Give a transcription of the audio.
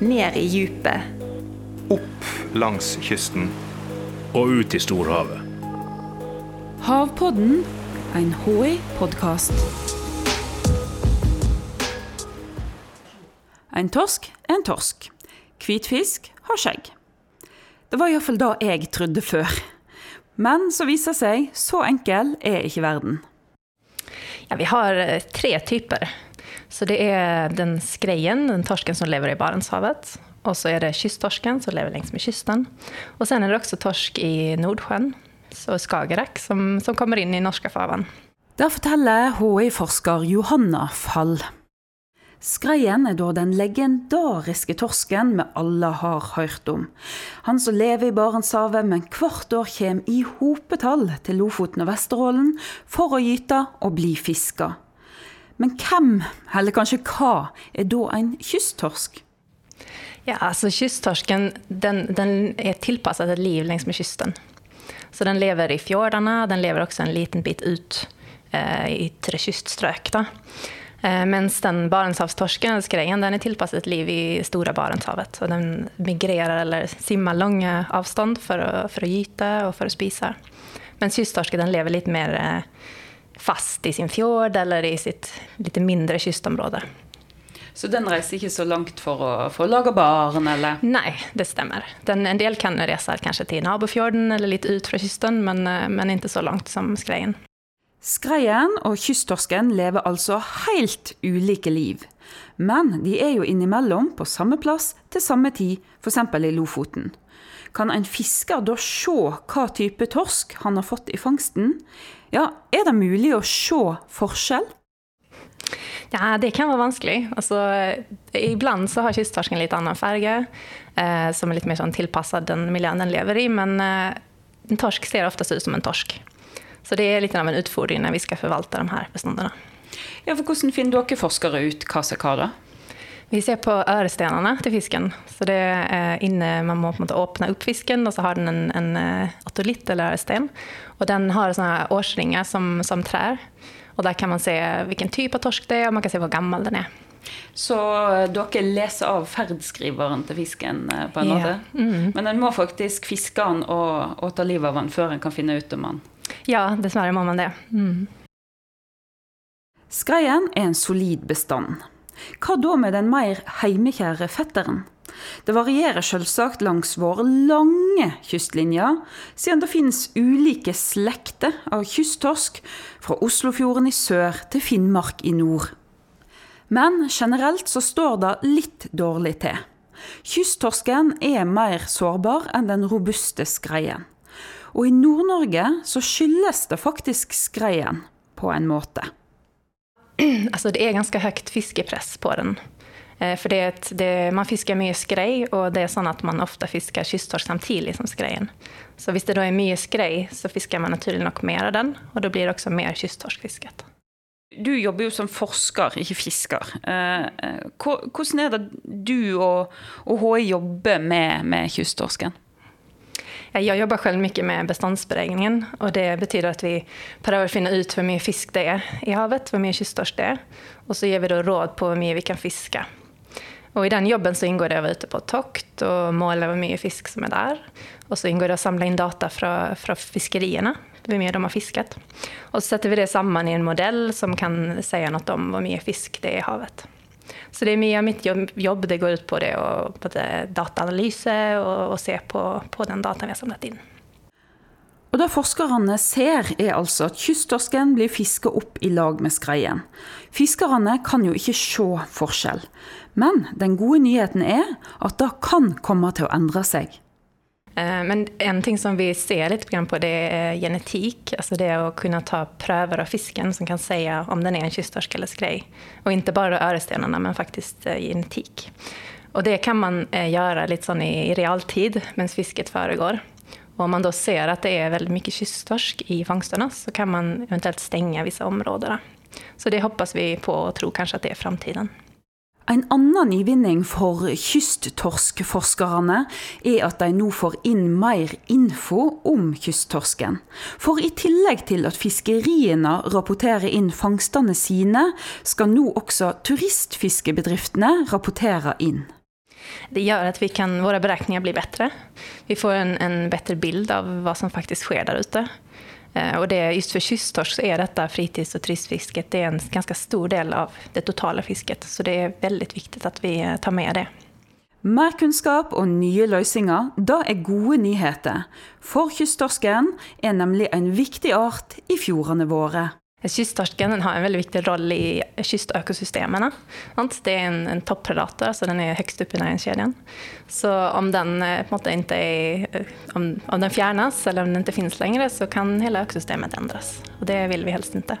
ned i djupet. Opp langs kysten. Og ut i storhavet. Havpodden, en HI-podkast. En torsk er en torsk. Hvitfisk har skjegg. Det var iallfall det jeg trodde før. Men så viser seg, så enkel er ikke verden. Ja, vi har eh, tre typer. Så det er den skreien, den torsken som lever i Barentshavet. Og så er det kysttorsken som lever lengst med kysten. Og så er det også torsk i Nordsjøen og Skagerrak som, som kommer inn i norske farvann. Der forteller HI-forsker Johanna Fall. Skreien er da den legendariske torsken vi alle har hørt om. Han som lever i Barentshavet, men hvert år kommer i hopetall til Lofoten og Vesterålen for å gyte og bli fiska. Men hvem, eller kanskje hva, er da en kysttorsk? Ja, altså Kysttorsken den, den er tilpasset et liv langs kysten. Så den lever i fjordene, den lever også en liten bit ut eh, i ytre kyststrøk. Da. Eh, mens den barentshavstorsken, skreien, den er tilpasset et liv i store Barentshavet. Og den migrerer eller simmer lange avstand for å, for å gyte og for å spise. Mens kysttorsken lever litt mer eh, fast i sin fjord eller i sitt litt mindre kystområde. Så den reiser ikke så langt for å, for å lage barn, eller? Nei, det stemmer. Den, en del kan reise kanskje til nabofjorden eller litt ut fra kysten, men, eh, men ikke så langt som skreien. Skreien og kysttorsken lever altså helt ulike liv. Men de er jo innimellom på samme plass til samme tid, f.eks. i Lofoten. Kan en fisker da se hva type torsk han har fått i fangsten? Ja, er det mulig å se forskjell? Ja, det kan være vanskelig. Altså, ibland så har kysttorsken litt annen farge, eh, som er litt mer sånn tilpasset den miljøen den lever i. Men eh, en torsk ser oftest ut som en torsk. Så det er litt av en utfordring når vi skal forvalte de her bestandene. Ja, for Hvordan finner dere forskere ut hva som er hva? da? Vi ser på ørestenene til fisken. Så det er inne, Man må på en måte åpne opp fisken, og så har den en, en atolitt eller øresten. Og den har sånne årsringer som, som trær. Og Der kan man se hvilken type av torsk det er, og man kan se hvor gammel den er. Så eh, dere leser av ferdskriveren til fisken, eh, på en måte? Mm. Men en må faktisk fiske den og, og ta livet av den før en kan finne ut om den? Ja, dessverre må man det. Mm. Skreien er en solid bestand. Hva da med den mer heimekjære fetteren? Det varierer selvsagt langs våre lange kystlinjer, siden det finnes ulike slekter av kysttorsk fra Oslofjorden i sør til Finnmark i nord. Men generelt så står det litt dårlig til. Kysttorsken er mer sårbar enn den robuste skreien. Og i Nord-Norge så skyldes det faktisk skreien, på en måte. Altså det er ganske høyt fiskepress på den. Eh, for det, det, man fisker mye skrei, og det er sånn at man ofte fisker kysttorsk samtidig som skreien. Så hvis det da er mye skrei, så fisker man naturlig nok mer av den, og da blir det også mer kysttorskfisket. Du jobber jo som forsker, ikke fisker. Eh, eh, hvordan er det du og, og HI jobber med, med kysttorsken? Jeg jobber selv mye med bestandsberegningen. og Det betyr at vi prøver å finne ut hvor mye fisk det er i havet, hvor mye kysttorsk det er. Og så gir vi da råd på hvor mye vi kan fiske. Og I den jobben så inngår det å være ute på tokt og måle hvor mye fisk som er der. Og så inngår det å samle inn data fra, fra fiskeriene, hvor mye de har fisket. Og så setter vi det sammen i en modell som kan si noe om hvor mye fisk det er i havet. Så det er mye av mitt jobb det går ut på det å det dataanalyse og, og, se på, på den dataen vi har samlet inn. Og Det forskerne ser, er altså at kysttorsken blir fiska opp i lag med skreien. Fiskerne kan jo ikke se forskjell. Men den gode nyheten er at det kan komme til å endre seg. Eh, men en ting som vi ser litt på, det er genetikk. Altså det å kunne ta prøver av fisken som kan si om den er en kysttorsk eller skrei. Og ikke bare ørestenene, men faktisk eh, genetikk. Og det kan man eh, gjøre litt sånn i realtid mens fisket foregår. Og om man da ser at det er veldig mye kysttorsk i fangstene, så kan man eventuelt stenge visse områder. Så det håper vi på og tror kanskje at det er framtiden. En annen nyvinning for kysttorskforskerne er at de nå får inn mer info om kysttorsken. For i tillegg til at fiskeriene rapporterer inn fangstene sine, skal nå også turistfiskebedriftene rapportere inn. Det gjør at vi kan, våre beregninger blir bedre. Vi får en, en bedre bild av hva som faktisk skjer der ute. Eh, och det, just for kysttorsk så er dette fritids- og turistfisket det er en ganske stor del av det totale fisket. Så det er veldig viktig at vi eh, tar med det. Mer kunnskap og nye løsninger, da er gode nyheter. For kysttorsken er nemlig en viktig art i fjordene våre. Kysttorsken har en veldig viktig rolle i kystøkosystemene. Det er en, en toppredator, så den er høyst oppe i næringskjeden. Så om den, eh, er, eh, om, om den fjernes, eller om den ikke finnes lenger, så kan hele økosystemet endres. Og det vil vi helst ikke.